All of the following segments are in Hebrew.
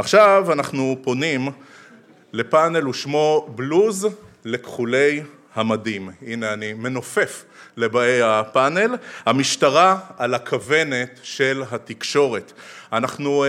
עכשיו אנחנו פונים לפאנל ושמו בלוז לכחולי המדים. הנה אני מנופף לבאי הפאנל. המשטרה על הכוונת של התקשורת. אנחנו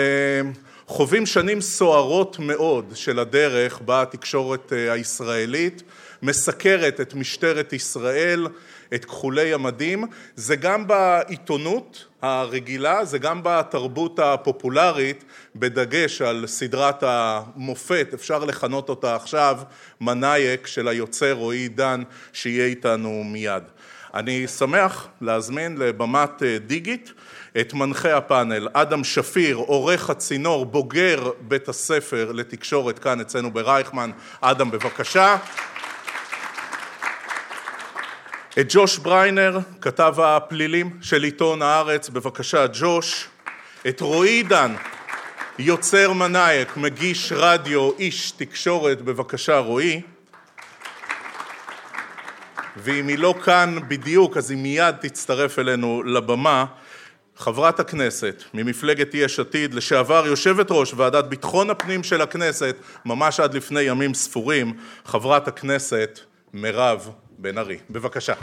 חווים שנים סוערות מאוד של הדרך בתקשורת הישראלית, מסקרת את משטרת ישראל, את כחולי המדים, זה גם בעיתונות הרגילה, זה גם בתרבות הפופולרית, בדגש על סדרת המופת, אפשר לכנות אותה עכשיו, מנאייק של היוצר רועי עידן, שיהיה איתנו מיד. אני שמח להזמין לבמת דיגיט את מנחה הפאנל, אדם שפיר, עורך הצינור, בוגר בית הספר לתקשורת כאן אצלנו ברייכמן. אדם, בבקשה. את ג'וש בריינר, כתב הפלילים של עיתון הארץ, בבקשה ג'וש. את רועי עידן, יוצר מנאייק, מגיש רדיו, איש תקשורת, בבקשה רועי. ואם היא לא כאן בדיוק, אז היא מיד תצטרף אלינו לבמה. חברת הכנסת ממפלגת יש עתיד, לשעבר יושבת ראש ועדת ביטחון הפנים של הכנסת, ממש עד לפני ימים ספורים, חברת הכנסת מירב בן ארי. בבקשה.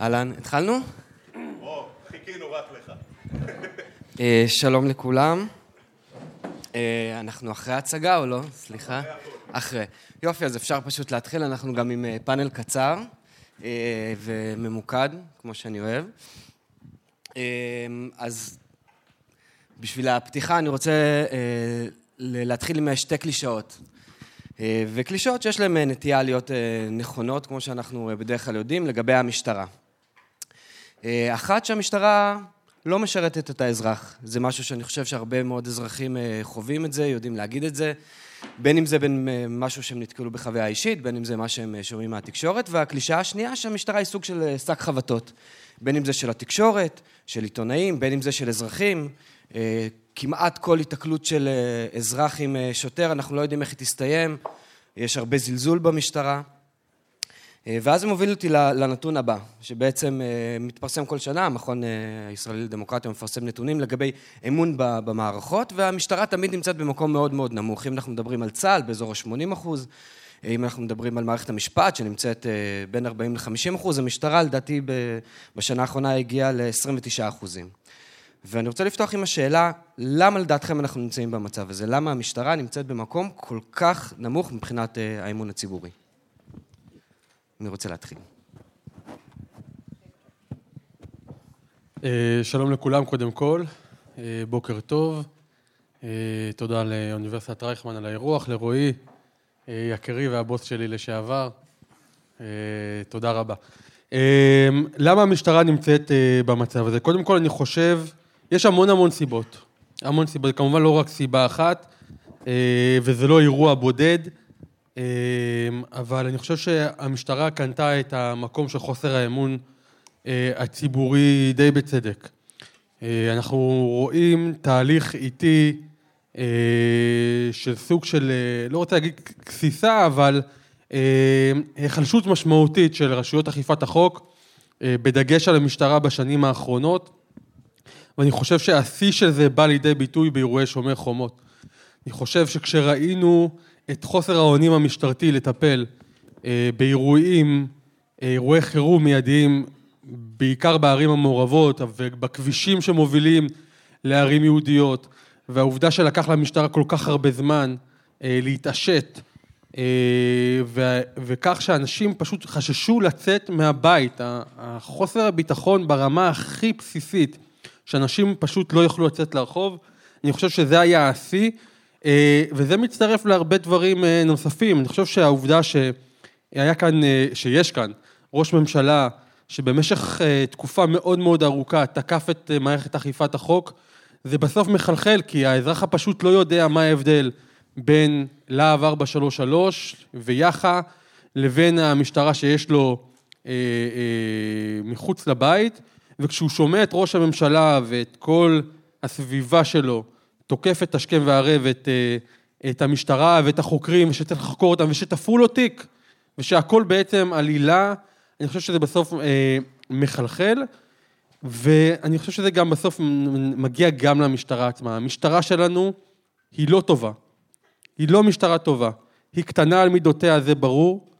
אהלן, התחלנו? או, חיכינו רק לך. שלום לכולם. אנחנו אחרי הצגה או לא? סליחה. אחרי. יופי, אז אפשר פשוט להתחיל, אנחנו גם עם פאנל קצר וממוקד, כמו שאני אוהב. אז בשביל הפתיחה אני רוצה להתחיל עם שתי קלישאות. וקלישאות שיש להן נטייה להיות נכונות, כמו שאנחנו בדרך כלל יודעים, לגבי המשטרה. אחת שהמשטרה לא משרתת את האזרח, זה משהו שאני חושב שהרבה מאוד אזרחים חווים את זה, יודעים להגיד את זה, בין אם זה בין משהו שהם נתקלו בחוויה אישית, בין אם זה מה שהם שומעים מהתקשורת, והקלישאה השנייה שהמשטרה היא סוג של שק חבטות, בין אם זה של התקשורת, של עיתונאים, בין אם זה של אזרחים, כמעט כל התקלות של אזרח עם שוטר, אנחנו לא יודעים איך היא תסתיים, יש הרבה זלזול במשטרה. ואז זה מוביל אותי לנתון הבא, שבעצם מתפרסם כל שנה, המכון הישראלי לדמוקרטיה מפרסם נתונים לגבי אמון במערכות, והמשטרה תמיד נמצאת במקום מאוד מאוד נמוך. אם אנחנו מדברים על צה"ל, באזור ה-80 אחוז, אם אנחנו מדברים על מערכת המשפט, שנמצאת בין 40 ל-50 אחוז, המשטרה לדעתי בשנה האחרונה הגיעה ל-29 אחוזים. ואני רוצה לפתוח עם השאלה, למה לדעתכם אנחנו נמצאים במצב הזה? למה המשטרה נמצאת במקום כל כך נמוך מבחינת האמון הציבורי? מי רוצה להתחיל? שלום לכולם קודם כל, בוקר טוב, תודה לאוניברסיטת רייכמן על האירוח, לרועי, יקירי והבוס שלי לשעבר, תודה רבה. למה המשטרה נמצאת במצב הזה? קודם כל אני חושב, יש המון המון סיבות, המון סיבות, כמובן לא רק סיבה אחת, וזה לא אירוע בודד, אבל אני חושב שהמשטרה קנתה את המקום של חוסר האמון הציבורי די בצדק. אנחנו רואים תהליך איטי של סוג של, לא רוצה להגיד גסיסה, אבל היחלשות משמעותית של רשויות אכיפת החוק, בדגש על המשטרה בשנים האחרונות, ואני חושב שהשיא של זה בא לידי ביטוי באירועי שומר חומות. אני חושב שכשראינו את חוסר האונים המשטרתי לטפל באירועים, אירועי חירום מיידיים, בעיקר בערים המעורבות ובכבישים שמובילים לערים יהודיות, והעובדה שלקח למשטרה כל כך הרבה זמן להתעשת, וכך שאנשים פשוט חששו לצאת מהבית, החוסר הביטחון ברמה הכי בסיסית, שאנשים פשוט לא יוכלו לצאת לרחוב, אני חושב שזה היה השיא, וזה מצטרף להרבה דברים נוספים, אני חושב שהעובדה שהיה כאן, שיש כאן ראש ממשלה שבמשך תקופה מאוד מאוד ארוכה תקף את מערכת אכיפת החוק, זה בסוף מחלחל, כי האזרח הפשוט לא יודע מה ההבדל בין להב 433 ויח"א, לבין המשטרה שיש לו מחוץ לבית, וכשהוא שומע את ראש הממשלה ואת כל הסביבה שלו, תוקפת השכם והערב את המשטרה ואת החוקרים, ושצריך לחקור אותם, ושתפרו לו תיק, ושהכול בעצם עלילה, אני חושב שזה בסוף מחלחל. ואני חושב שזה גם בסוף מגיע גם למשטרה עצמה. המשטרה שלנו היא לא טובה. היא לא משטרה טובה. היא קטנה על מידותיה, זה ברור, אה,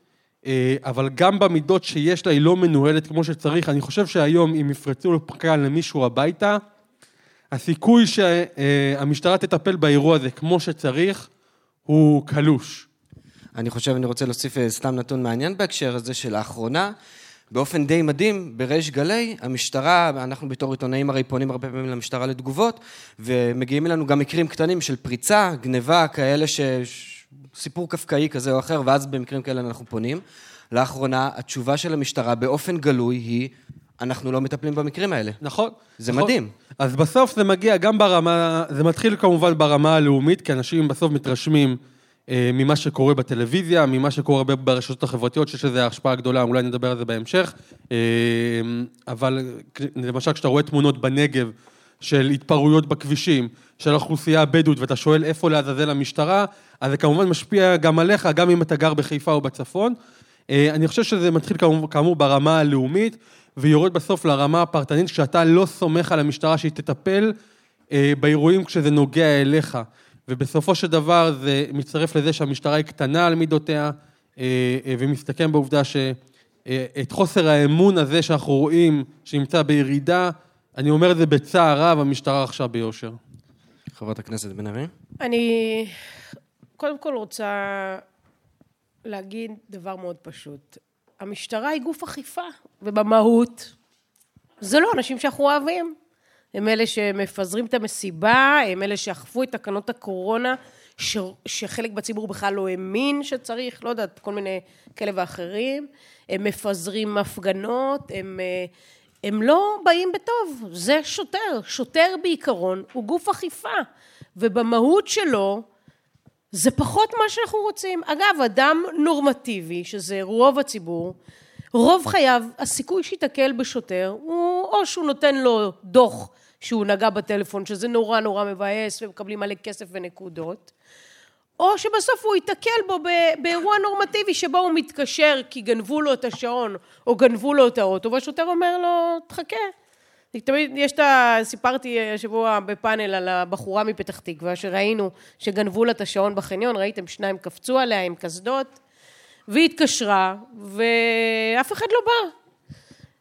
אבל גם במידות שיש לה היא לא מנוהלת כמו שצריך. אני חושב שהיום אם יפרצו לפקע למישהו הביתה, הסיכוי שהמשטרה תטפל באירוע הזה כמו שצריך הוא קלוש. אני חושב, אני רוצה להוסיף אה, סתם נתון מעניין בהקשר הזה שלאחרונה, באופן די מדהים, בריש גלי, המשטרה, אנחנו בתור עיתונאים הרי פונים הרבה פעמים למשטרה לתגובות, ומגיעים אלינו גם מקרים קטנים של פריצה, גניבה, כאלה ש... סיפור קפקאי כזה או אחר, ואז במקרים כאלה אנחנו פונים. לאחרונה, התשובה של המשטרה באופן גלוי היא, אנחנו לא מטפלים במקרים האלה. נכון. זה נכון. מדהים. אז בסוף זה מגיע גם ברמה, זה מתחיל כמובן ברמה הלאומית, כי אנשים בסוף מתרשמים אה, ממה שקורה בטלוויזיה, ממה שקורה ברשתות החברתיות, שיש לזה השפעה גדולה, אולי נדבר על זה בהמשך. אה, אבל למשל, כשאתה רואה תמונות בנגב של התפרעויות בכבישים, של האוכלוסייה הבדואית, ואתה שואל איפה לעזאזל המשטרה, אז זה כמובן משפיע גם עליך, גם אם אתה גר בחיפה או בצפון. אה, אני חושב שזה מתחיל כאמור ברמה הלאומית, ויורד בסוף לרמה הפרטנית, כשאתה לא סומך על המשטרה שהיא תטפל אה, באירועים כשזה נוגע אליך. ובסופו של דבר זה מצטרף לזה שהמשטרה היא קטנה על מידותיה, אה, ומסתכם בעובדה שאת חוסר האמון הזה שאנחנו רואים, שנמצא בירידה, אני אומר את זה בצער רב, המשטרה רכשה ביושר. חברת הכנסת בן ארי. אני קודם כל רוצה להגיד דבר מאוד פשוט. המשטרה היא גוף אכיפה, ובמהות זה לא אנשים שאנחנו אוהבים. הם אלה שמפזרים את המסיבה, הם אלה שאכפו את תקנות הקורונה, ש, שחלק בציבור בכלל לא האמין שצריך, לא יודעת, כל מיני כאלה ואחרים. הם מפזרים הפגנות, הם, הם לא באים בטוב. זה שוטר. שוטר בעיקרון הוא גוף אכיפה, ובמהות שלו זה פחות מה שאנחנו רוצים. אגב, אדם נורמטיבי, שזה רוב הציבור, רוב חייו, הסיכוי שייתקל בשוטר הוא או שהוא נותן לו דוח שהוא נגע בטלפון, שזה נורא נורא מבאס ומקבלים מלא כסף ונקודות, או שבסוף הוא ייתקל בו באירוע נורמטיבי שבו הוא מתקשר כי גנבו לו את השעון או גנבו לו את האוטו, והשוטר אומר לו, תחכה. תמיד יש את ה... סיפרתי השבוע בפאנל על הבחורה מפתח תקווה, שראינו שגנבו לה את השעון בחניון, ראיתם שניים קפצו עליה עם קסדות, והיא התקשרה, ואף אחד לא בא.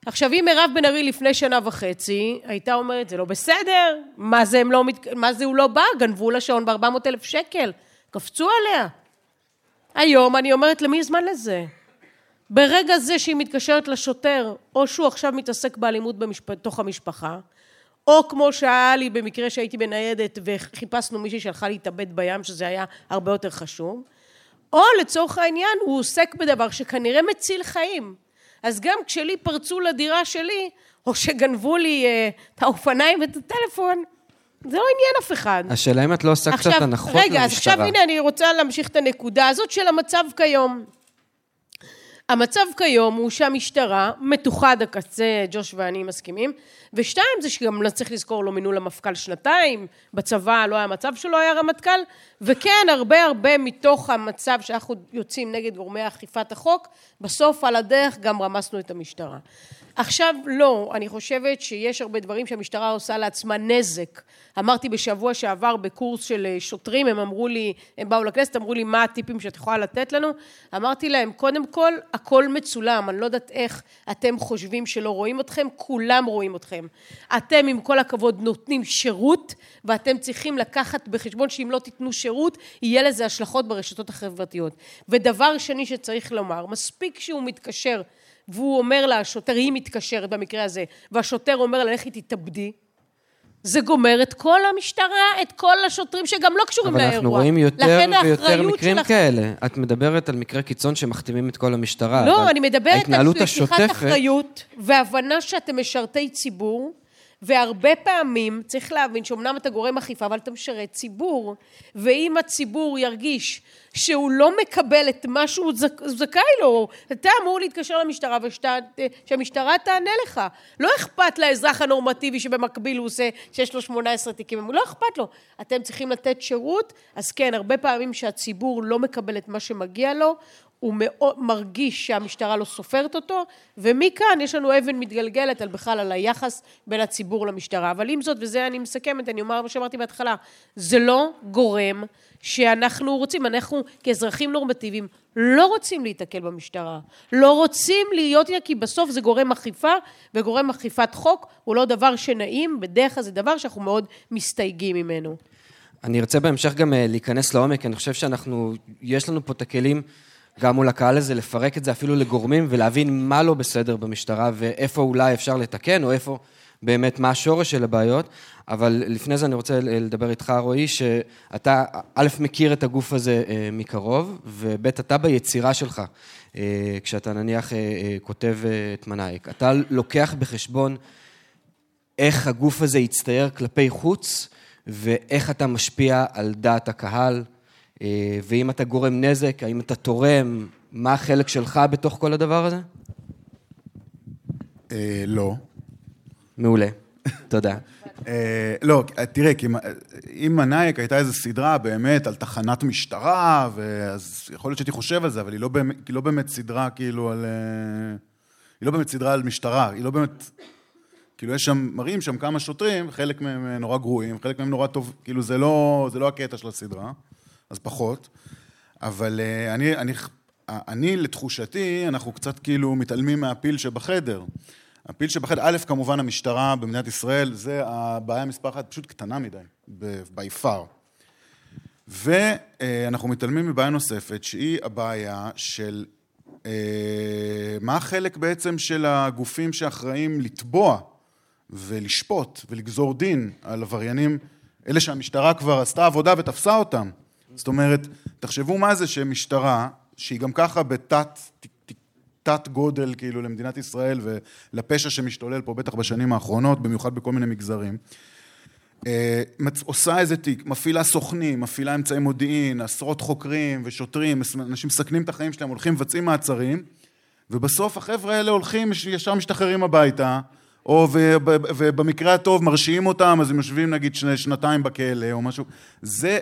עכשיו, אם מירב בן ארי לפני שנה וחצי הייתה אומרת, זה לא בסדר, מה זה, לא מת... מה זה הוא לא בא? גנבו לה שעון ב-400 אלף שקל, קפצו עליה. היום אני אומרת, למי זמן לזה? ברגע זה שהיא מתקשרת לשוטר, או שהוא עכשיו מתעסק באלימות בתוך המשפחה, או כמו שהיה לי במקרה שהייתי בניידת וחיפשנו מישהי שהלכה להתאבד בים, שזה היה הרבה יותר חשוב, או לצורך העניין הוא עוסק בדבר שכנראה מציל חיים. אז גם כשלי פרצו לדירה שלי, או שגנבו לי uh, את האופניים ואת הטלפון, זה לא עניין אף אחד. השאלה אם את לא עושה קצת הנחות למשטרה. רגע, אז עכשיו הנה אני רוצה להמשיך את הנקודה הזאת של המצב כיום. המצב כיום הוא שהמשטרה מתוחה עד הקצה, ג'וש ואני מסכימים, ושתיים זה שגם לא צריך לזכור לא מינו למפכ"ל שנתיים, בצבא לא היה מצב שלא היה רמטכ"ל, וכן הרבה הרבה מתוך המצב שאנחנו יוצאים נגד גורמי אכיפת החוק, בסוף על הדרך גם רמסנו את המשטרה. עכשיו לא, אני חושבת שיש הרבה דברים שהמשטרה עושה לעצמה נזק. אמרתי בשבוע שעבר בקורס של אה, שוטרים, הם אמרו לי, הם באו לכנסת, אמרו לי מה הטיפים שאת יכולה לתת לנו. אמרתי להם, קודם כל, הכל מצולם, אני לא יודעת איך אתם חושבים שלא רואים אתכם, כולם רואים אתכם. אתם עם כל הכבוד נותנים שירות, ואתם צריכים לקחת בחשבון שאם לא תיתנו שירות, יהיה לזה השלכות ברשתות החברתיות. ודבר שני שצריך לומר, מספיק שהוא מתקשר והוא אומר לה, השוטר, היא מתקשרת במקרה הזה, והשוטר אומר לה, לכי תתאבדי, זה גומר את כל המשטרה, את כל השוטרים שגם לא קשורים לאירוע. אבל אנחנו רואים יותר ויותר מקרים שלכם... כאלה. את מדברת על מקרה קיצון שמחתימים את כל המשטרה. לא, אני מדברת על לקיחת אחריות והבנה שאתם משרתי ציבור. והרבה פעמים צריך להבין שאומנם אתה גורם אכיפה, אבל אתה משרת ציבור. ואם הציבור ירגיש שהוא לא מקבל את מה שהוא זכאי לו, אתה אמור להתקשר למשטרה ושהמשטרה תענה לך. לא אכפת לאזרח הנורמטיבי שבמקביל הוא עושה, שיש לו 18 תיקים, לא אכפת לו. אתם צריכים לתת שירות, אז כן, הרבה פעמים שהציבור לא מקבל את מה שמגיע לו, הוא מאוד מרגיש שהמשטרה לא סופרת אותו, ומכאן יש לנו אבן מתגלגלת על בכלל על היחס בין הציבור למשטרה. אבל עם זאת, וזה אני מסכמת, אני אומר מה שאמרתי בהתחלה, זה לא גורם שאנחנו רוצים, אנחנו כאזרחים נורמטיביים לא רוצים להיתקל במשטרה, לא רוצים להיות, כי בסוף זה גורם אכיפה, וגורם אכיפת חוק הוא לא דבר שנעים, בדרך כלל זה דבר שאנחנו מאוד מסתייגים ממנו. אני ארצה בהמשך גם אה, להיכנס לעומק, אני חושב שאנחנו, יש לנו פה את הכלים גם מול הקהל הזה, לפרק את זה אפילו לגורמים ולהבין מה לא בסדר במשטרה ואיפה אולי אפשר לתקן, או איפה באמת, מה השורש של הבעיות. אבל לפני זה אני רוצה לדבר איתך, רועי, שאתה, א', מכיר את הגוף הזה אה, מקרוב, וב', אתה ביצירה שלך, אה, כשאתה נניח כותב את מנאייק. אתה לוקח בחשבון איך הגוף הזה יצטייר כלפי חוץ, ואיך אתה משפיע על דעת הקהל, אה, ואם אתה גורם נזק, האם אתה תורם, מה החלק שלך בתוך כל הדבר הזה? אה, לא. מעולה, תודה. אה, לא, תראה, אם מנאייק הייתה איזו סדרה באמת על תחנת משטרה, אז יכול להיות שהייתי חושב על זה, אבל היא לא באמת, היא לא באמת סדרה כאילו על... היא לא באמת סדרה על משטרה, היא לא באמת כאילו יש שם, מראים שם כמה שוטרים, חלק מהם נורא גרועים, חלק מהם נורא טוב, כאילו זה לא, זה לא הקטע של הסדרה, אז פחות. אבל אה, אני, אני, אני, לתחושתי, אנחנו קצת כאילו מתעלמים מהפיל שבחדר. הפיל שבחדר, א', כמובן המשטרה במדינת ישראל, זה הבעיה מספר אחת, פשוט קטנה מדי, by far. ואנחנו מתעלמים מבעיה נוספת, שהיא הבעיה של אה, מה החלק בעצם של הגופים שאחראים לתבוע ולשפוט ולגזור דין על עבריינים, אלה שהמשטרה כבר עשתה עבודה ותפסה אותם. זאת אומרת, תחשבו מה זה שמשטרה, שהיא גם ככה בתת תת גודל כאילו למדינת ישראל ולפשע שמשתולל פה בטח בשנים האחרונות, במיוחד בכל מיני מגזרים. אה, עושה איזה תיק, מפעילה סוכנים, מפעילה אמצעי מודיעין, עשרות חוקרים ושוטרים, אנשים מסכנים את החיים שלהם, הולכים מבצעים מעצרים, ובסוף החבר'ה האלה הולכים, ישר משתחררים הביתה, או ובמקרה הטוב מרשיעים אותם, אז הם יושבים נגיד שנתיים בכלא או משהו. זה,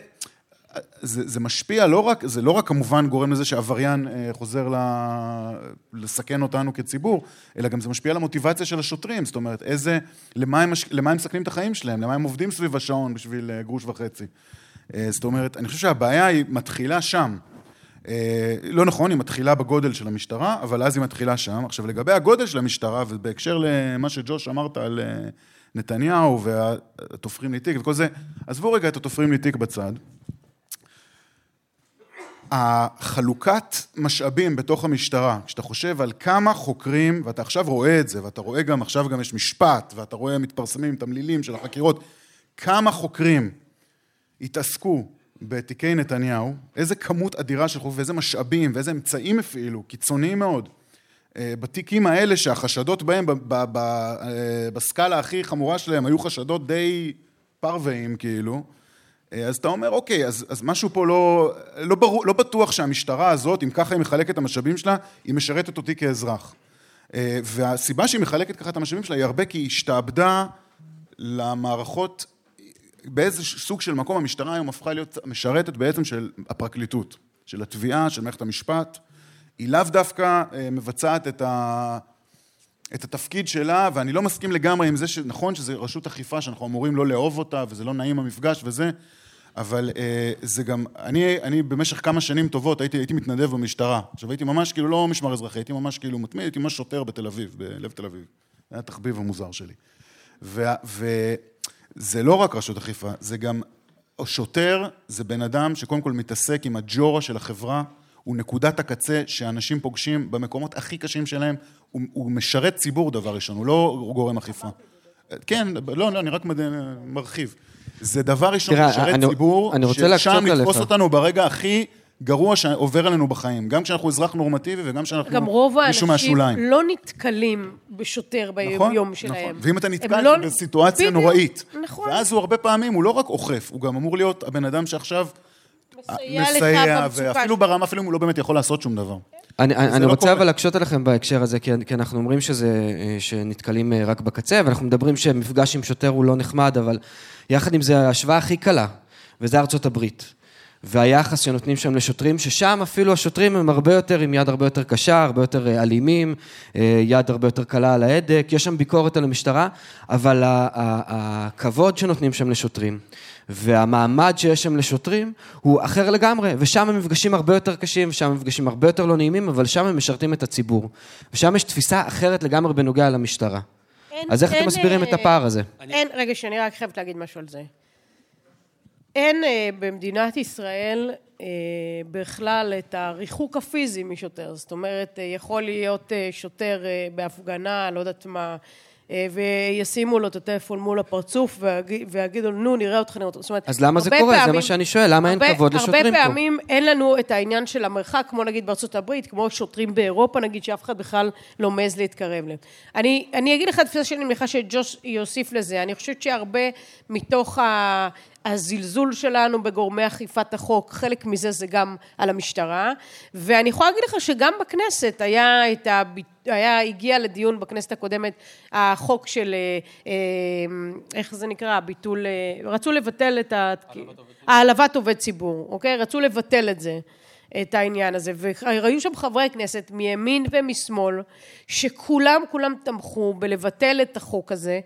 זה, זה משפיע לא רק, זה לא רק כמובן גורם לזה שעבריין אה, חוזר ל, לסכן אותנו כציבור, אלא גם זה משפיע על המוטיבציה של השוטרים, זאת אומרת, איזה, למה הם, למה הם מסכנים את החיים שלהם, למה הם עובדים סביב השעון בשביל אה, גרוש וחצי. אה, זאת אומרת, אני חושב שהבעיה היא מתחילה שם. לא נכון, היא מתחילה בגודל של המשטרה, אבל אז היא מתחילה שם. עכשיו, לגבי הגודל של המשטרה, ובהקשר למה שג'וש אמרת על נתניהו והתופרים לי תיק וכל זה, עזבו רגע את התופרים לי תיק בצד. החלוקת משאבים בתוך המשטרה, כשאתה חושב על כמה חוקרים, ואתה עכשיו רואה את זה, ואתה רואה גם, עכשיו גם יש משפט, ואתה רואה מתפרסמים תמלילים של החקירות, כמה חוקרים התעסקו בתיקי נתניהו, איזה כמות אדירה של חוק ואיזה משאבים ואיזה אמצעים הפעילו, קיצוניים מאוד. אה, בתיקים האלה שהחשדות בהם, אה, בסקאלה הכי חמורה שלהם, היו חשדות די פרוויים כאילו, אז אתה אומר, אוקיי, אז, אז משהו פה לא, לא, ברור, לא בטוח שהמשטרה הזאת, אם ככה היא מחלקת את המשאבים שלה, היא משרתת אותי כאזרח. והסיבה שהיא מחלקת ככה את המשאבים שלה היא הרבה כי היא השתעבדה למערכות באיזה סוג של מקום המשטרה היום הפכה להיות משרתת בעצם של הפרקליטות, של התביעה, של מערכת המשפט. היא לאו דווקא אה, מבצעת את, ה... את התפקיד שלה, ואני לא מסכים לגמרי עם זה שנכון שזה רשות אכיפה שאנחנו אמורים לא לאהוב אותה, וזה לא נעים המפגש וזה, אבל אה, זה גם, אני, אני במשך כמה שנים טובות הייתי, הייתי מתנדב במשטרה. עכשיו הייתי ממש כאילו לא משמר אזרחי, הייתי ממש כאילו מתמיד, הייתי ממש שוטר בתל אביב, בלב תל אביב. זה היה התחביב המוזר שלי. ו, ו, זה לא רק רשות אכיפה, זה גם שוטר, זה בן אדם שקודם כל מתעסק עם הג'ורה של החברה, הוא נקודת הקצה שאנשים פוגשים במקומות הכי קשים שלהם, הוא, הוא משרת ציבור דבר ראשון, הוא לא גורם אכיפה. כן, לא, לא, אני רק מרחיב. זה דבר ראשון, משרת אני, ציבור, אני רוצה ששם לתפוס אותנו ברגע הכי גרוע שעובר עלינו בחיים, גם כשאנחנו אזרח נורמטיבי וגם כשאנחנו גם רוב האנשים לא נתקלים בשוטר ביום נכון, שלהם. נכון, ואם אתה נתקל לא... בסיטואציה בדיוק, נוראית, נכון. ואז הוא הרבה פעמים, הוא לא רק אוכף, הוא גם אמור להיות הבן אדם שעכשיו מסייע, לך ואפילו ברמה, אפילו אם הוא לא באמת יכול לעשות שום דבר. אני, אני לא רוצה אבל להקשות עליכם בהקשר הזה, כי, כי אנחנו אומרים שזה, אה, שנתקלים אה, רק בקצה, ואנחנו מדברים שמפגש עם שוטר הוא לא נחמד, אבל יחד עם זה, ההשוואה הכי קלה, וזה ארצות הברית. והיחס שנותנים שם לשוטרים, ששם אפילו השוטרים הם הרבה יותר עם יד הרבה יותר קשה, הרבה יותר אה, אלימים, יד הרבה יותר קלה על ההדק, יש שם ביקורת על המשטרה, אבל הכבוד שנותנים שם לשוטרים, והמעמד שיש שם לשוטרים, הוא אחר לגמרי, ושם המפגשים הרבה יותר קשים, ושם המפגשים הרבה יותר לא נעימים, אבל שם הם משרתים את הציבור. ושם יש תפיסה אחרת לגמרי בנוגע למשטרה. אין- אז איך אתם אין, מסבירים אה, את הפער הזה? אין, רגע, שאני רק חייבת להגיד משהו על זה. אין אה, במדינת ישראל אה, בכלל את הריחוק הפיזי משוטר. זאת אומרת, אה, יכול להיות אה, שוטר אה, בהפגנה, לא יודעת מה, וישימו לו את הטלפון מול הפרצוף ויגיד- ויגידו נו, נראה אותך, נראה אותך. זאת אומרת, אז למה זה קורה? זה פעמים- מה שאני שואל, למה אין הרבה- כבוד לשוטרים פה? הרבה פעמים אין לנו את העניין של המרחק, כמו נגיד בארצות הברית, כמו שוטרים באירופה נגיד, שאף אחד בכלל לא מעז להתקרב להם. אני, אני אגיד לך את התפיסה שלי, אני מניחה שג'וש יוסיף לזה. אני חושבת שהרבה מתוך ה... הזלזול שלנו בגורמי אכיפת החוק, חלק מזה זה גם על המשטרה, ואני יכולה להגיד לך שגם בכנסת היה את ה... היה, הגיע לדיון בכנסת הקודמת החוק של, אה, אה, איך זה נקרא, ביטול, אה, רצו לבטל את ה... העלבת עובד ציבור, אוקיי? רצו לבטל את זה, את העניין הזה. והיו שם חברי כנסת מימין ומשמאל, שכולם, כולם תמכו בלבטל את החוק הזה,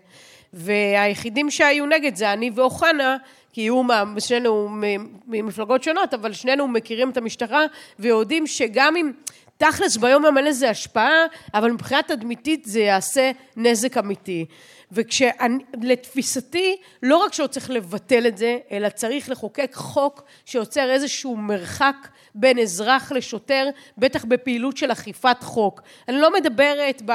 והיחידים שהיו נגד זה אני ואוחנה, כי הוא, שנינו ממפלגות שונות, אבל שנינו מכירים את המשטרה, ויודעים שגם אם... תכלס ביום יום אין לזה השפעה, אבל מבחינה תדמיתית זה יעשה נזק אמיתי. ולתפיסתי, לא רק שלא צריך לבטל את זה, אלא צריך לחוקק חוק שיוצר איזשהו מרחק בין אזרח לשוטר, בטח בפעילות של אכיפת חוק. אני לא מדברת, ב,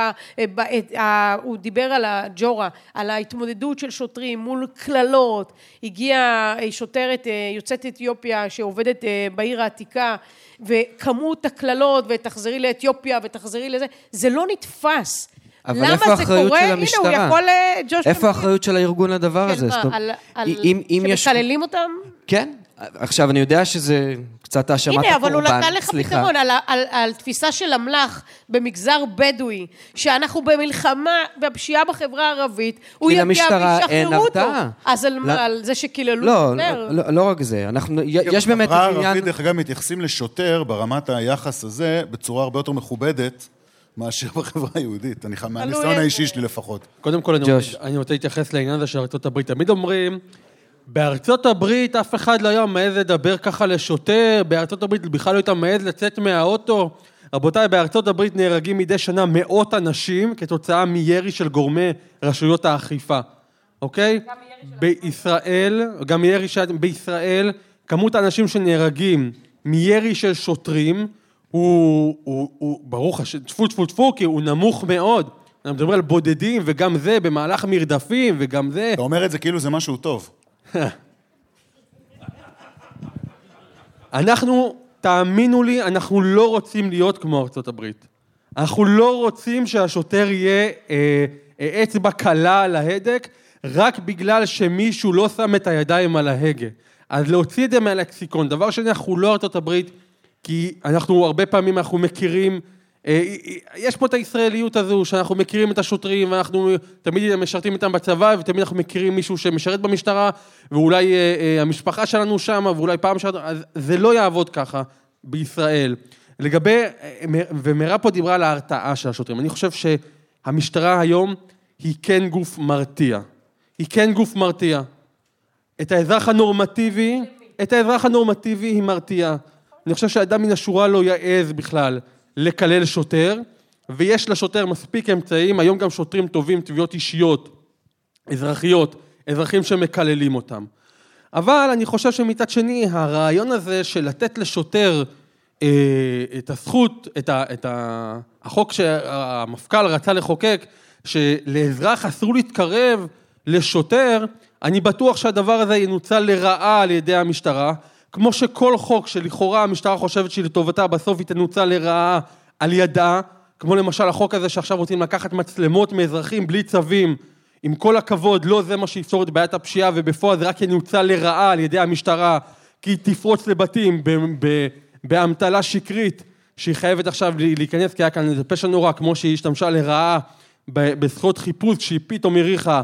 ב, את, ה, הוא דיבר על הג'ורה, על ההתמודדות של שוטרים מול קללות. הגיעה אה, שוטרת אה, יוצאת אתיופיה שעובדת אה, בעיר העתיקה, וכמות הקללות, ותחזרי לאתיופיה ותחזרי לזה, זה לא נתפס. אבל למה איפה זה האחריות קורה? של הנה, המשטרה? הוא יכול, אה, ג'וש... איפה. האחריות של הארגון לדבר הזה? כן, זאת מה, אומרת, על, על, אם, אם יש... שמקללים אותם? כן. עכשיו, אני יודע שזה קצת האשמת הנה, אבל הוא הקורבן, נתן לך סליחה. פתרון על, על, על תפיסה של אמל"ח במגזר בדואי, שאנחנו במלחמה בפשיעה בחברה הערבית, הוא כי יגיע וישחררו אותו. אז על לא- מה, על זה שקיללו לא, שוטר? לא, לא רק זה. אנחנו, יש באמת בחברה עניין... הערבית, דרך אגב, מתייחסים לשוטר ברמת היחס הזה בצורה הרבה יותר מכובדת מאשר בחברה היהודית. אני ח- מהניסיון. האישי שלי לפחות. קודם כל, אני. רוצה, אני רוצה להתייחס לעניין הזה של ארצות הברית. תמיד אומרים, בארצות הברית אף אחד לא היה מעז לדבר ככה לשוטר, בארצות הברית בכלל לא היית מעז לצאת מהאוטו. רבותיי, בארצות הברית נהרגים מדי שנה מאות אנשים כתוצאה מירי של גורמי רשויות האכיפה, אוקיי? בישראל, גם מירי של... בישראל, כמות האנשים שנהרגים מירי של שוטרים הוא, הוא, הוא ברוך השם, טפו טפו טפו, כי הוא נמוך מאוד. אנחנו מדברים על בודדים, וגם זה במהלך מרדפים, וגם זה... אתה אומר את זה כאילו זה משהו טוב. אנחנו, תאמינו לי, אנחנו לא רוצים להיות כמו ארצות הברית. אנחנו לא רוצים שהשוטר יהיה אה, אה, אצבע קלה על ההדק, רק בגלל שמישהו לא שם את הידיים על ההגה. אז להוציא את זה מהלקסיקון. דבר שני, אנחנו לא ארצות הברית, כי אנחנו, הרבה פעמים אנחנו מכירים, אה, יש פה את הישראליות הזו, שאנחנו מכירים את השוטרים, ואנחנו תמיד משרתים איתם בצבא, ותמיד אנחנו מכירים מישהו שמשרת במשטרה, ואולי אה, אה, המשפחה שלנו שם, ואולי פעם שלנו, אז זה לא יעבוד ככה בישראל. לגבי, אה, ומירב פה דיברה על ההרתעה של השוטרים, אני חושב שהמשטרה היום היא כן גוף מרתיע. היא כן גוף מרתיע. את האזרח הנורמטיבי, את האזרח הנורמטיבי היא מרתיעה. אני חושב שאדם מן השורה לא יעז בכלל לקלל שוטר, ויש לשוטר מספיק אמצעים, היום גם שוטרים טובים, תביעות אישיות, אזרחיות, אזרחים שמקללים אותם. אבל אני חושב שמצד שני, הרעיון הזה של לתת לשוטר אה, את הזכות, את, ה, את ה, החוק שהמפכ"ל רצה לחוקק, שלאזרח אסור להתקרב לשוטר, אני בטוח שהדבר הזה ינוצל לרעה על ידי המשטרה, כמו שכל חוק שלכאורה המשטרה חושבת שהיא לטובתה, בסוף היא תנוצל לרעה על ידה, כמו למשל החוק הזה שעכשיו רוצים לקחת מצלמות מאזרחים בלי צווים, עם כל הכבוד, לא זה מה שיפתור את בעיית הפשיעה, ובפועל זה רק ינוצל לרעה על ידי המשטרה, כי היא תפרוץ לבתים ב- ב- באמתלה שקרית, שהיא חייבת עכשיו להיכנס, כי היה כאן איזה פשע נורא, כמו שהיא השתמשה לרעה ב- בזכויות חיפוש, שהיא פתאום האריכה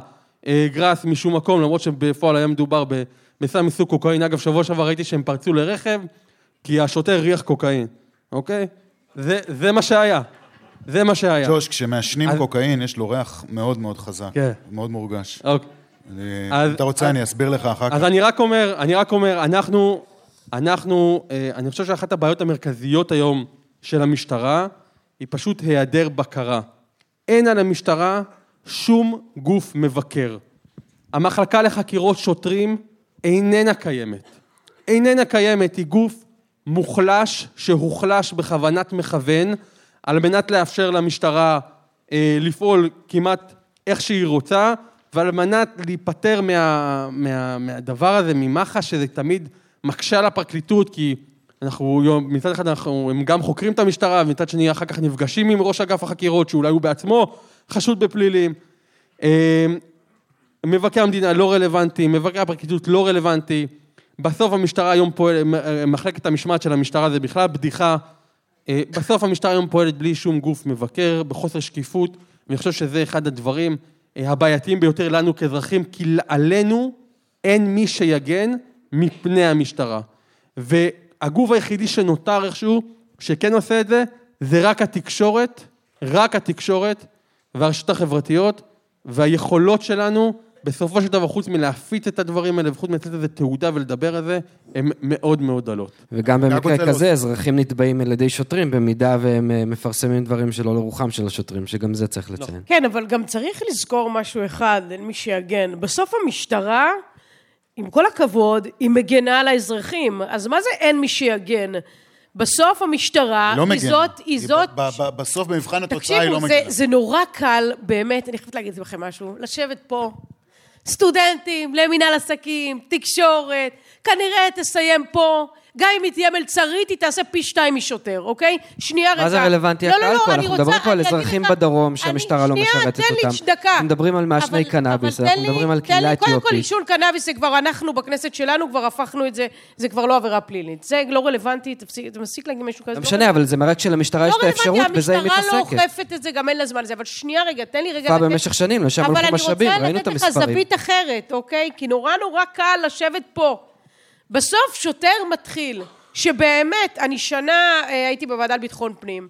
אה, גראס משום מקום, למרות שבפועל היה מדובר בסם מסוג קוקאין. אגב, שבוע שעבר ראיתי שהם פרצו לרכב, כי השוטר ריח קוקאין, אוקיי? זה, זה מה שהיה. זה מה שהיה. ג'וש, כשמעשנים אז- קוקאין, יש לו ריח מאוד מאוד חזק. כן. מאוד מורגש. אוקיי. אני- אז- אתה רוצה, אני אסביר לך אחר כך. אז אני רק אומר, אני רק אומר, אנחנו, אנחנו, אה, אני חושב שאחת הבעיות המרכזיות היום של המשטרה, היא פשוט היעדר בקרה. אין על המשטרה שום גוף מבקר. המחלקה לחקירות שוטרים איננה קיימת. איננה קיימת, היא גוף מוחלש, שהוחלש בכוונת מכוון, על מנת לאפשר למשטרה אה, לפעול כמעט איך שהיא רוצה, ועל מנת להיפטר מה, מה, מהדבר הזה, ממח"ש, שזה תמיד מקשה על הפרקליטות, כי אנחנו, מצד אחד אנחנו, הם גם חוקרים את המשטרה, ומצד שני אחר כך נפגשים עם ראש אגף החקירות, שאולי הוא בעצמו חשוד בפלילים. אה, מבקר המדינה לא רלוונטי, מבקר הפרקליטות לא רלוונטי. בסוף המשטרה היום פועלת, מחלקת המשמעת של המשטרה זה בכלל בדיחה. אה, בסוף המשטרה היום פועלת בלי שום גוף מבקר, בחוסר שקיפות, ואני חושב שזה אחד הדברים אה, הבעייתיים ביותר לנו כאזרחים, כי עלינו אין מי שיגן מפני המשטרה. והגוף היחידי שנותר איכשהו, שכן עושה את זה, זה רק התקשורת, רק התקשורת והרשתות החברתיות, והיכולות שלנו, בסופו של דבר, חוץ מלהפיץ את הדברים האלה, וחוץ מלתת לזה תעודה ולדבר על זה, הן מאוד מאוד דלות. וגם במקרה כזה, להוסיף. אזרחים נתבעים על ידי שוטרים, במידה והם אה, מפרסמים דברים שלא לרוחם של השוטרים, שגם זה צריך לציין. כן, אבל גם צריך לזכור משהו אחד, אין מי שיגן. בסוף המשטרה, עם כל הכבוד, היא מגנה על האזרחים. אז מה זה אין מי שיגן? בסוף המשטרה היא לא היא מגנה. זאת, היא זאת... ב- ב- בסוף, במבחן התוצאה, היא לא תקשיבו, זה, מגנה. זה נורא קל, באמת, אני חייבת להגיד לכם משהו, לשבת פה, סטודנטים למינהל עסקים, תקשורת, כנראה תסיים פה, גם אם היא תהיה מלצרית, היא תעשה פי שתיים משוטר, אוקיי? שנייה רגע. מה זה רלוונטי לא, לא, הקהל לא, פה? אני אנחנו רוצה- מדברים פה על אני אגיד אזרחים לך- בדרום שהמשטרה לא שנייה, משרתת תן לי אותם. דקה. אנחנו מדברים על מעשני אבל- קנאביס, אבל אנחנו לי- מדברים על תן קהילה לי- קודם כל, אתיופית. עישון קנאביס זה כבר, אנחנו בכנסת שלנו כבר הפכנו את זה, זה כבר לא עבירה פלילית. זה לא רלוונטי, תפסיק, אתה מפסיק להגיד משהו כזה. לא משנה, אבל זה מראה כשלמשטרה יש את האפשרות, בזה היא המשטרה לא מתעסקת. אוכפת את זה, גם אין לה זמן לזה. אבל שנייה רגע, תן לי רגע... כבר לתת- במשך שנים, לשם הלכו משאבים, ראינו את אבל אני רוצה לתת המספרים. לך זווית אחרת, אוקיי? כי נורא נורא קל לשבת פה. בסוף שוטר מתחיל, שבאמת, אני שנה אה, הייתי בוועדה לביטחון פנים.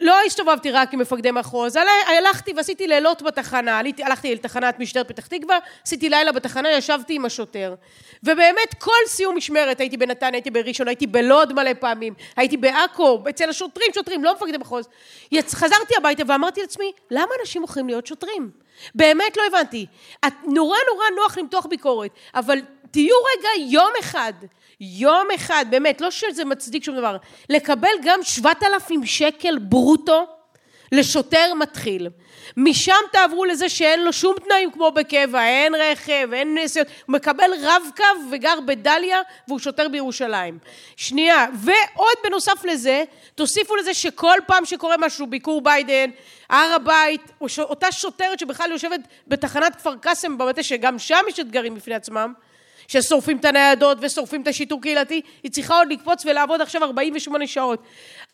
לא הסתובבתי רק עם מפקדי מחוז, הל- הלכתי ועשיתי לילות בתחנה, עליתי, הלכתי לתחנת משטרת פתח תקווה, עשיתי לילה בתחנה, ישבתי עם השוטר. ובאמת, כל סיום משמרת, הייתי בנתניה, הייתי בראשון, הייתי בלוד מלא פעמים, הייתי בעכו, אצל השוטרים, שוטרים, לא מפקדי מחוז. יצ... חזרתי הביתה ואמרתי לעצמי, למה אנשים הולכים להיות שוטרים? באמת לא הבנתי. את, נורא נורא נוח למתוח ביקורת, אבל תהיו רגע יום אחד, יום אחד, באמת, לא שזה מצדיק שום דבר, לקבל גם 7,000 שקל ברוטו לשוטר מתחיל. משם תעברו לזה שאין לו שום תנאים כמו בקבע, אין רכב, אין נסיעות, הוא מקבל רב-קו וגר בדליה והוא שוטר בירושלים. שנייה, ועוד בנוסף לזה, תוסיפו לזה שכל פעם שקורה משהו, ביקור ביידן, הר הבית, אותה שוטרת שבכלל יושבת בתחנת כפר קאסם במטה, שגם שם יש אתגרים בפני עצמם, ששורפים את הניידות ושורפים את השיטור קהילתי, היא צריכה עוד לקפוץ ולעבוד עכשיו 48 שעות.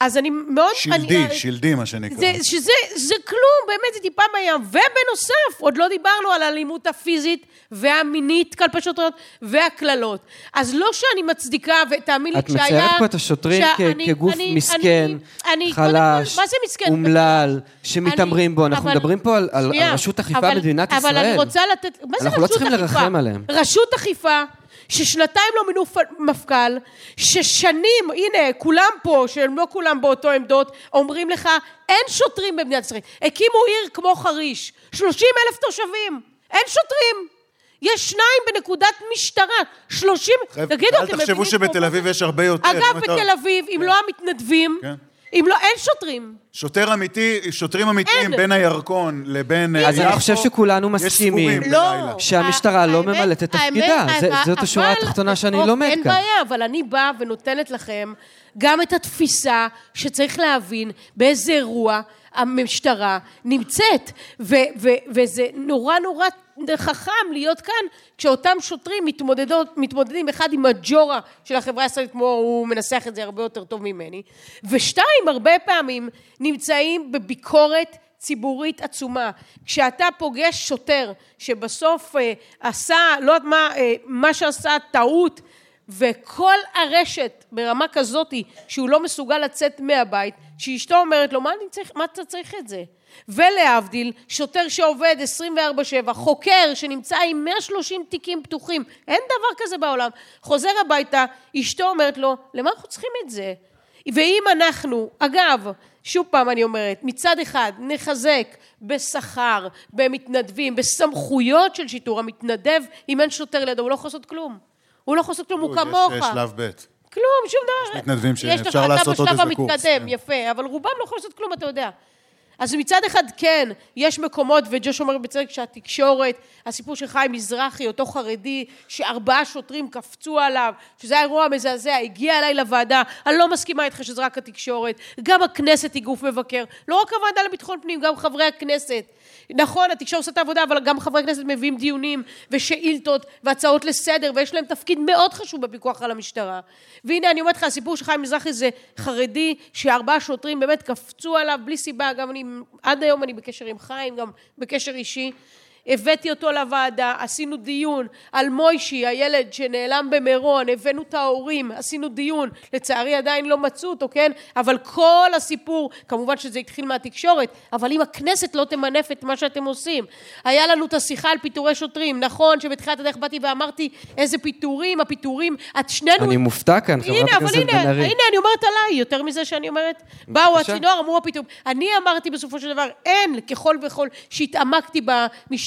אז אני מאוד... שלדי, אני, שלדי, מה שנקרא. זה, שזה זה כלום, באמת זה טיפה בים. ובנוסף, עוד לא דיברנו על האלימות הפיזית והמינית כלפי שוטרות והקללות. אז לא שאני מצדיקה, ותאמין לי, את כשהיה... מציירת פה את השוטרים כ- שאני- כגוף אני- מסכן, אני- אני- חלש, מסכן? אומלל, שמתעמרים בו. אנחנו אבל- מדברים פה על- על שנייה, רשות אכיפה במדינת אבל אני ישראל. רוצה לתת... מה זה אנחנו לא רשות צריכים אכיפה? לרחם עליהם. רשות אכיפה, ששנתיים לא מינו מפכ"ל, ששנים, הנה, כולם פה, שהם לא כולם באותו עמדות, אומרים לך, אין שוטרים במדינת ישראל. הקימו עיר כמו חריש, 30 אלף תושבים, אין שוטרים. יש שניים בנקודת משטרה, 30... חבר'ה, תגידו, אל אתם תחשבו מבינים שבתל פה- אביב יש הרבה יותר. אגב, בתל אביב, אם לא המתנדבים, כן. אם לא, אין שוטרים. שוטר אמיתי, שוטרים אמיתיים אין. בין הירקון לבין אה, אז אני יפו, חושב שכולנו מסכימים. לא. שהמשטרה לא האמת- ממלאת את האמת- תפקידה. זה- אבל- זאת השורה אבל- התחתונה שאני אוקיי, לומד אין כאן. בעיה, אבל אני באה ונותנת לכם גם את התפיסה שצריך להבין באיזה אירוע המשטרה נמצאת. ו- ו- וזה נורא נורא חכם להיות כאן כשאותם שוטרים מתמודדות, מתמודדים אחד עם הג'ורה של החברה הישראלית, כמו הוא מנסח את זה הרבה יותר טוב ממני, ושתיים, הרבה פעמים נמצאים בביקורת ציבורית עצומה. כשאתה פוגש שוטר שבסוף אה, עשה, לא יודעת מה, אה, מה שעשה טעות, וכל הרשת ברמה כזאת שהוא לא מסוגל לצאת מהבית, שאשתו אומרת לו, מה, צריך, מה אתה צריך את זה? ולהבדיל, שוטר שעובד 24/7, חוקר שנמצא עם 130 תיקים פתוחים, אין דבר כזה בעולם, חוזר הביתה, אשתו אומרת לו, למה אנחנו צריכים את זה? ואם אנחנו, אגב, שוב פעם אני אומרת, מצד אחד נחזק בשכר, במתנדבים, בסמכויות של שיטור, המתנדב, אם אין שוטר לידו, הוא לא יכול לעשות כלום. הוא לא יכול לעשות כלום, הוא כמוך. יש שלב ב'. כלום, שום דבר. יש מתנדבים יש שאפשר לך, לעשות עוד אתה איזה בשלב קורס, המתקדם, כן. יפה, אבל רובם לא יכולים לעשות כלום, אתה יודע. אז מצד אחד כן, יש מקומות, וג'וש אומר בצדק שהתקשורת, הסיפור של חיים מזרחי, אותו חרדי, שארבעה שוטרים קפצו עליו, שזה היה אירוע מזעזע, הגיע אליי לוועדה, אני לא מסכימה איתך שזה רק התקשורת, גם הכנסת היא גוף מבקר, לא רק הוועדה לביטחון פנים, גם חברי הכנסת. נכון, התקשורת עושה את העבודה, אבל גם חברי הכנסת מביאים דיונים ושאילתות והצעות לסדר, ויש להם תפקיד מאוד חשוב בפיקוח על המשטרה. והנה, אני אומרת לך, הסיפור של חיים מזרחי זה חרדי, שארבעה שוטרים באמת קפצו עליו בלי סיבה, גם אני, עד היום אני בקשר עם חיים, גם בקשר אישי. הבאתי אותו לוועדה, עשינו דיון על מוישי, הילד שנעלם במירון, הבאנו את ההורים, עשינו דיון, לצערי עדיין לא מצאו אותו, כן? אבל כל הסיפור, כמובן שזה התחיל מהתקשורת, אבל אם הכנסת לא תמנף את מה שאתם עושים. היה לנו את השיחה על פיטורי שוטרים, נכון שבתחילת הדרך באתי ואמרתי איזה פיטורים, הפיטורים, את שנינו... אני מופתע כאן, חברת הנה, אבל הכנסת הנה, בן ארי. הנה, אני אומרת עליי, יותר מזה שאני אומרת. באו. הצינור, אמרו הפיטורים. אני אמרתי בסופו של דבר, אין, ככל וככל שהתעמקתי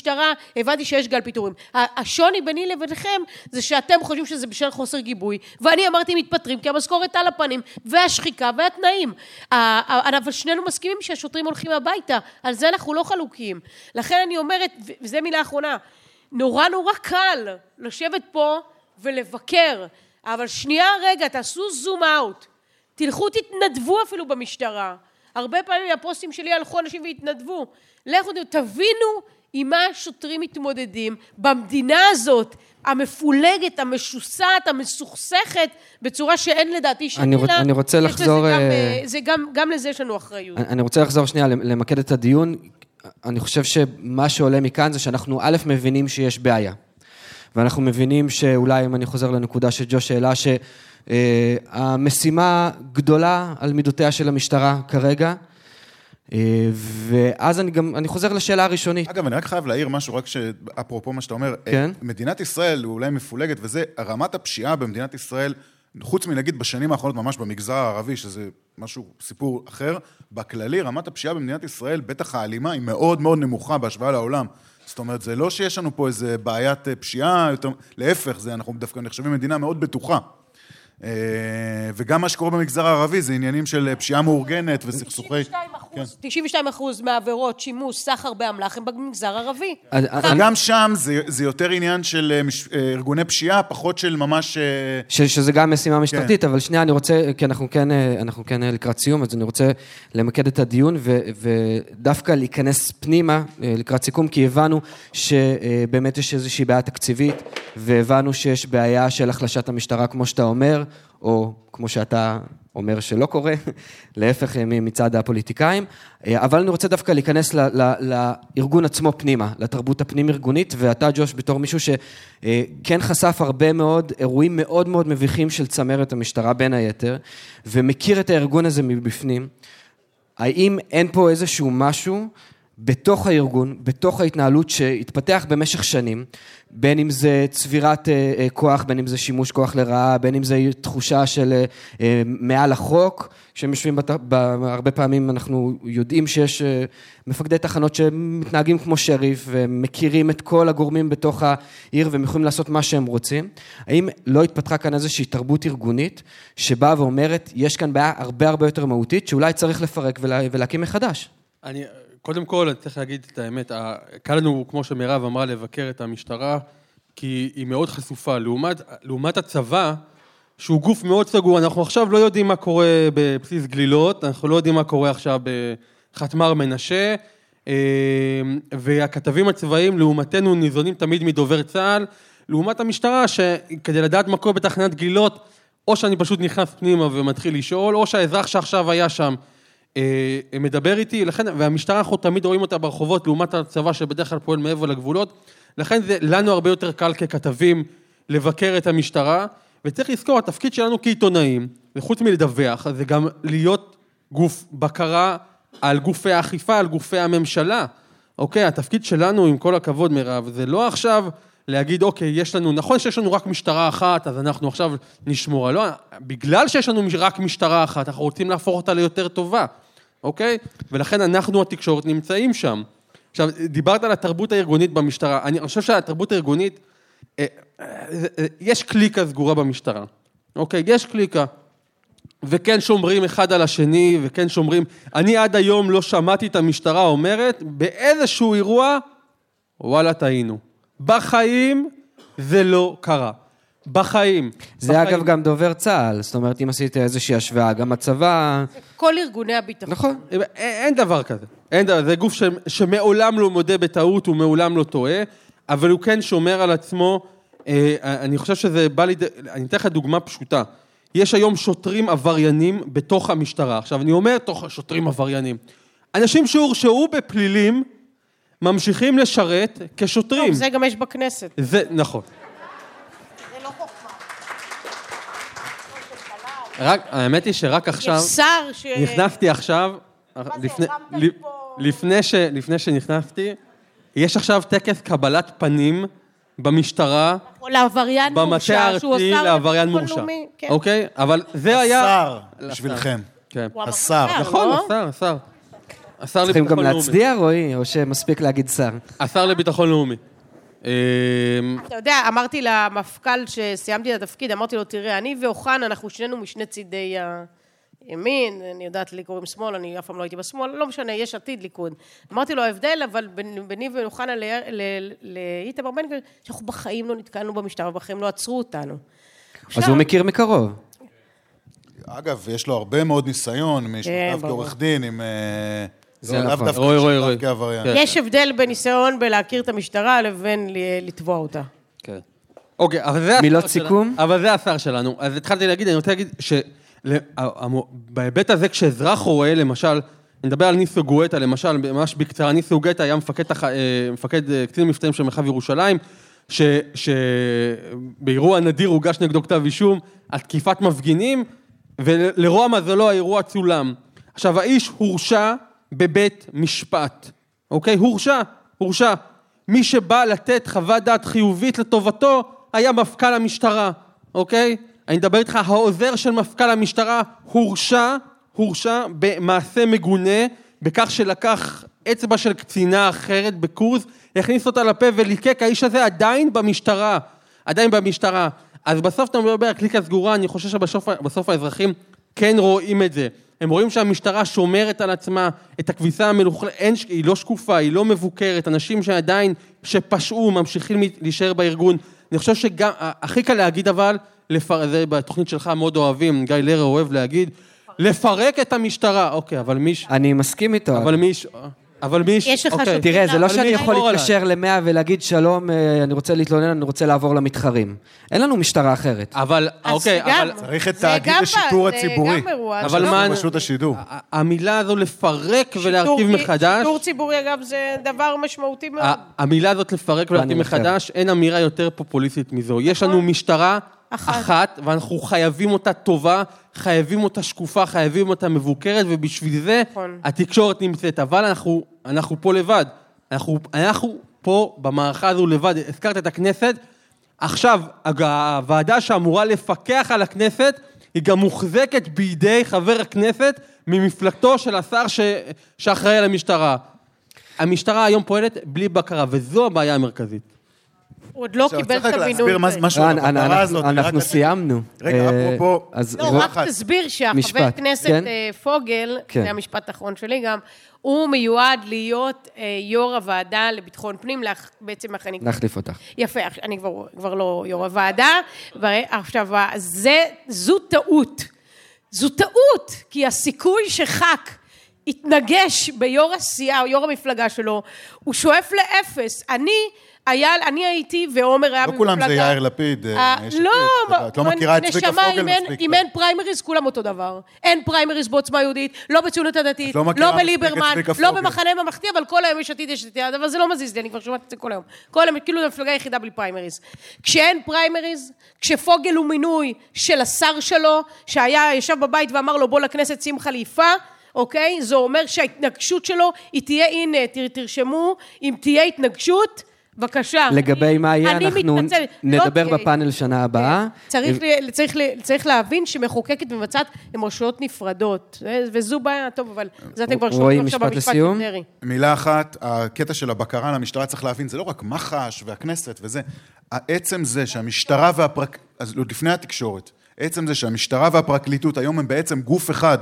במשטרה, הבנתי שיש גל פיטורים. השוני ביני לבינכם זה שאתם חושבים שזה בשל חוסר גיבוי, ואני אמרתי מתפטרים כי המשכורת על הפנים, והשחיקה והתנאים. אבל שנינו מסכימים שהשוטרים הולכים הביתה, על זה אנחנו לא חלוקים. לכן אני אומרת, וזו מילה אחרונה, נורא נורא קל לשבת פה ולבקר, אבל שנייה רגע, תעשו זום אאוט. תלכו תתנדבו אפילו במשטרה. הרבה פעמים הפוסטים שלי הלכו אנשים והתנדבו. לכו תבינו עם מה השוטרים מתמודדים במדינה הזאת, המפולגת, המשוסעת, המסוכסכת, בצורה שאין לדעתי אני רוצ- אני רוצה לחזור, גם, אה, אה, זה גם, גם לזה יש לנו אחריות. אני אני רוצה לחזור שנייה, למקד את הדיון. אני חושב שמה שעולה מכאן זה שאנחנו א', מבינים שיש בעיה. ואנחנו מבינים שאולי, אם אני חוזר לנקודה שג'וש העלה, שהמשימה גדולה על מידותיה של המשטרה כרגע. אה, ואז אני גם, אני חוזר לשאלה הראשונית. אגב, אני רק חייב להעיר משהו, רק שאפרופו מה שאתה אומר, כן. מדינת ישראל, אולי מפולגת וזה, רמת הפשיעה במדינת ישראל, חוץ מנגיד בשנים האחרונות ממש במגזר הערבי, שזה משהו, סיפור אחר, בכללי, רמת הפשיעה במדינת ישראל, בטח האלימה, היא מאוד מאוד נמוכה בהשוואה לעולם. זאת אומרת, זה לא שיש לנו פה איזה בעיית אה, פשיעה, יותר, להפך, זה, אנחנו דווקא נחשבים מדינה מאוד בטוחה. אה, וגם מה שקורה במגזר הערבי זה עניינים של פשיעה מאורגנת וסכסוכי... 92 אחוז, 92 אחוז מהעבירות שימוש, סחר באמל"ח הם במגזר הערבי. גם שם זה, יותר עניין של אה, אה, ארגוני פשיעה, פחות של ממש... שזה גם משימה משטרתית, אבל שנייה, אני רוצה, כי אנחנו כן, אנחנו כן לקראת סיום, אז אני רוצה למקד את הדיון ודווקא להיכנס פנימה לקראת סיכום, כי הבנו שבאמת יש איזושהי בעיה תקציבית, והבנו שיש בעיה של החלשת המשטרה, כמו שאתה אומר, או כמו שאתה אומר שלא קורה, להפך אה, מצד הפוליטיקאים, אה, אבל אני רוצה דווקא להיכנס ל, ל, לארגון עצמו פנימה, לתרבות הפנים-ארגונית, ואתה, ג'וש, בתור מישהו שכן חשף הרבה מאוד אירועים מאוד מאוד מביכים של צמרת המשטרה, בין היתר, ומכיר את הארגון הזה מבפנים, האם אין פה איזשהו משהו בתוך הארגון, בתוך ההתנהלות שהתפתח במשך שנים, בין אם זה צבירת אה, אה, כוח, בין אם זה שימוש כוח לרעה, בין אם זה תחושה של אה, אה, מעל החוק, כשהם יושבים, בת... ב... הרבה פעמים אנחנו יודעים שיש אה, מפקדי תחנות שמתנהגים כמו שריף, ומכירים את כל הגורמים בתוך העיר והם יכולים לעשות מה שהם רוצים. האם לא התפתחה כאן איזושהי תרבות ארגונית שבאה ואומרת, יש כאן בעיה הרבה הרבה יותר מהותית, שאולי צריך לפרק ולה... ולהקים מחדש? אני, קודם כל, אני צריך להגיד את האמת, קל לנו, כמו שמירב אמרה, לבקר את המשטרה, כי היא מאוד חשופה. לעומת, לעומת הצבא, שהוא גוף מאוד סגור, אנחנו עכשיו לא יודעים מה קורה בבסיס גלילות, אנחנו לא יודעים מה קורה עכשיו בחטמ"ר מנשה, אה, והכתבים הצבאיים, לעומתנו, ניזונים תמיד מדובר צה"ל, לעומת המשטרה, שכדי לדעת מה קורה בתחנת גלילות, או שאני פשוט נכנס פנימה ומתחיל לשאול, או שהאזרח שעכשיו היה שם מדבר איתי, לכן, והמשטרה אנחנו תמיד רואים אותה ברחובות לעומת הצבא שבדרך כלל פועל מעבר לגבולות, לכן זה לנו הרבה יותר קל ככתבים לבקר את המשטרה, וצריך לזכור, התפקיד שלנו כעיתונאים, וחוץ מלדווח, זה גם להיות גוף בקרה על גופי האכיפה, על גופי הממשלה. אוקיי, התפקיד שלנו, עם כל הכבוד, מירב, זה לא עכשיו להגיד, אוקיי, יש לנו, נכון שיש לנו רק משטרה אחת, אז אנחנו עכשיו נשמור על... לא, בגלל שיש לנו רק משטרה אחת, אנחנו רוצים להפוך אותה ליותר טובה, אוקיי? ולכן אנחנו, התקשורת, נמצאים שם. עכשיו, דיברת על התרבות הארגונית במשטרה. אני חושב שהתרבות הארגונית, אה, אה, אה, יש קליקה סגורה במשטרה, אוקיי? יש קליקה. וכן שומרים אחד על השני, וכן שומרים... אני עד היום לא שמעתי את המשטרה אומרת, באיזשהו אירוע, וואלה, טעינו. בחיים זה לא קרה. בחיים. זה בחיים. אגב גם דובר צה"ל, זאת אומרת, אם עשית איזושהי השוואה, גם הצבא... כל ארגוני הביטחון. נכון. אין, אין דבר כזה. אין דבר, זה גוף ש, שמעולם לא מודה בטעות, הוא מעולם לא טועה, אבל הוא כן שומר על עצמו. אה, אני חושב שזה בא לידי... אני אתן לך דוגמה פשוטה. יש היום שוטרים עבריינים בתוך המשטרה. עכשיו, אני אומר תוך שוטרים עבריינים. אנשים שהורשעו בפלילים ממשיכים לשרת כשוטרים. טוב, זה גם יש בכנסת. זה, נכון. רק, האמת היא שרק עכשיו... יש שר ש... נכנסתי עכשיו, לפני, לפני, ש, לפני שנכנסתי, יש עכשיו טקס קבלת פנים במשטרה, לעבריין במטה מורשע, שהוא הארצי השר לעבריין מורשע. כן. אוקיי? אבל זה היה... השר, בשבילכם. כן. השר. המפכ"ל, נכון, לא? השר, השר. השר צריכים גם לביטחון לאומי. להצדיע, רועי, או שמספיק להגיד שר? השר לביטחון לאומי. אמ, אתה יודע, אמרתי למפכ"ל שסיימתי את התפקיד, אמרתי לו, תראה, אני ואוחנה, אנחנו שנינו משני צידי הימין, אני יודעת לי קוראים שמאל, אני אף פעם לא הייתי בשמאל, לא משנה, יש עתיד ליכוד. אמרתי לו, ההבדל, אבל ביני ואוחנה ל- ל- לאיתמר בן גביר, שאנחנו בחיים לא נתקלנו במשטרה, בחיים לא עצרו אותנו. אז הוא מכיר מקרוב. אגב, יש לו הרבה מאוד ניסיון משנותיו כן, ברור. כעורך דין, עם... זה לא, לאו נכון. דווקא רועי, רועי, משנותיו רועי. כעבריין. כן. יש הבדל בניסיון בלהכיר את המשטרה לבין ל- לתבוע אותה. כן. אוקיי, אבל זה... מילות השר סיכום? שלנו. אבל זה השר שלנו. אז התחלתי להגיד, אני רוצה להגיד שבהיבט הזה, כשאזרח רואה, למשל, אני מדבר על ניסו גואטה, למשל, ממש בקצרה, ניסו גואטה היה מפקד, תח... אה, מפקד אה, קצין מבצעים של מרחב ירושלים, ש... שבאירוע נדיר הוגש נגדו כתב אישום על תקיפת מפגינים, ולרוע מזלו האירוע צולם. עכשיו, האיש הורשע בבית משפט, אוקיי? הורשע, הורשע. מי שבא לתת חוות דעת חיובית לטובתו היה מפכ"ל המשטרה, אוקיי? אני מדבר איתך, העוזר של מפכ"ל המשטרה הורשע, הורשע במעשה מגונה, בכך שלקח אצבע של קצינה אחרת בקורס, הכניס אותה לפה וליקק, האיש הזה עדיין במשטרה, עדיין במשטרה. אז בסוף אתה מדבר על קליקה סגורה, אני חושב שבסוף בסוף האזרחים כן רואים את זה. הם רואים שהמשטרה שומרת על עצמה, את הכביסה המלוכלכת, היא לא שקופה, היא לא מבוקרת, אנשים שעדיין, שפשעו, ממשיכים להישאר בארגון. אני חושב שגם, הכי קל להגיד אבל, לפר... זה בתוכנית שלך מאוד אוהבים, גיא לרר אוהב להגיד, לפרק את המשטרה. אוקיי, אבל מי... ש- אני מסכים איתו. אבל מי... אבל מי... יש לך אוקיי. תראה, זה לא שאני יכול להתקשר למאה ולהגיד, שלום, אה, אני רוצה להתלונן, אני רוצה לעבור למתחרים. אין לנו משטרה אחרת. אבל, אוקיי, אבל... צריך את תאגיד השיטור זה הציבורי. גם אירוע אבל מה- רשות השידור. המילה הזו לפרק ולהרכיב מחדש, שיטור ציבורי, אגב, זה דבר משמעותי מאוד. המילה הזאת לפרק ולהרכיב. מחדש, אין אמירה יותר פופוליסטית מזו. יש לנו משטרה אחת. אחת, ואנחנו חייבים אותה טובה, חייבים אותה שקופה, חייבים אותה מבוקרת, ובשביל זה נכון. התקשורת נמצאת. אבל אנחנו, אנחנו פה לבד. אנחנו, אנחנו פה במערכה הזו לבד. הזכרת את הכנסת, עכשיו, הוועדה שאמורה לפקח על הכנסת, היא גם מוחזקת בידי חבר הכנסת ממפלגתו של השר ש... שאחראי על המשטרה. המשטרה היום פועלת בלי בקרה, וזו הבעיה המרכזית. הוא עוד לא קיבל צריך את המינוי. להסביר מה-. משהו על אנחנו- הזאת. רק אנחנו סיימנו. רגע, אה, אפרופו- אז לא, רק אחד. תסביר שהחבר כנסת כן? אה, פוגל, כן. זה המשפט האחרון שלי גם, הוא מיועד להיות אה, יו"ר הוועדה לביטחון פנים, לאח- בעצם איך אני... להחליף אותך. יפה, אני כבר, כבר לא יו"ר הוועדה. עכשיו, זה, זו טעות. זו טעות, כי הסיכוי שח"כ יתנגש ביו"ר הסיעה או יו"ר המפלגה שלו, הוא שואף לאפס. אני, היה, אני הייתי, ועומר היה לא כולם זה יאיר לפיד, אה, אה, יש לא, עתיד. את לא מכירה את צביקה נשמה, פוגל אם מספיק אם טוב. אין פריימריז, כולם אותו דבר. אין פריימריז בעוצמה יהודית, לא בציונות הדתית, לא לא בליברמן, לא. במחנה הממלכתי, אבל כל היום יש עתיד, יש עתיד, אבל זה לא מזיז לי, אני כבר שומעת את זה כל היום. כל היום, כאילו זו המפלגה היחידה בלי פריימריז. כשאין פריימריז, כשפוגל הוא מינוי של השר שלו, שהיה, ישב בבית ואמר לו, בוא לכנסת שים חליפה, אוקיי? זה אומר שההתנגשות שלו, היא תהיה, הנה, תר- תרשמו, אם תהיה התנגשות, בבקשה. לגבי מה יהיה, אנחנו מתנצלת. לא נדבר תהיה. בפאנל שנה הבאה. צריך, ל- צריך, ל- צריך להבין שמחוקקת ומבצעת הן רשויות נפרדות, ו- וזו בעיה, טוב, אבל זה אתם כבר שומעים עכשיו משפט במשפט לסיום? מילה אחת, הקטע של הבקרה על המשטרה, צריך להבין, זה לא רק מח"ש והכנסת וזה, העצם זה שהמשטרה והפרק... אז עוד לפני התקשורת, עצם זה שהמשטרה והפרקליטות היום הם בעצם גוף אחד.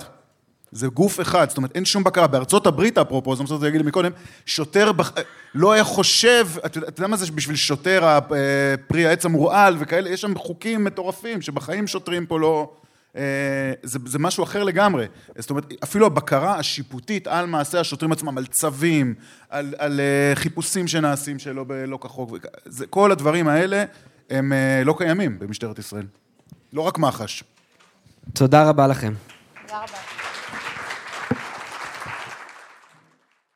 זה גוף אחד, זאת אומרת, אין שום בקרה. בארצות הברית, אפרופו, זאת אומרת, להגיד לי מקודם, שוטר בח... לא היה חושב, אתה יודע- אתה יודע מה זה בשביל שוטר אה, פרי העץ המורעל וכאלה, יש שם חוקים מטורפים, שבחיים שוטרים פה לא... אה, זה, זה משהו אחר לגמרי. זאת אומרת, אפילו הבקרה השיפוטית על מעשי השוטרים עצמם, על צווים, על, על אה, חיפושים שנעשים שלא לא כחוק, זה, כל הדברים האלה הם אה, לא קיימים במשטרת ישראל. לא רק מח"ש. תודה רבה לכם. תודה רבה.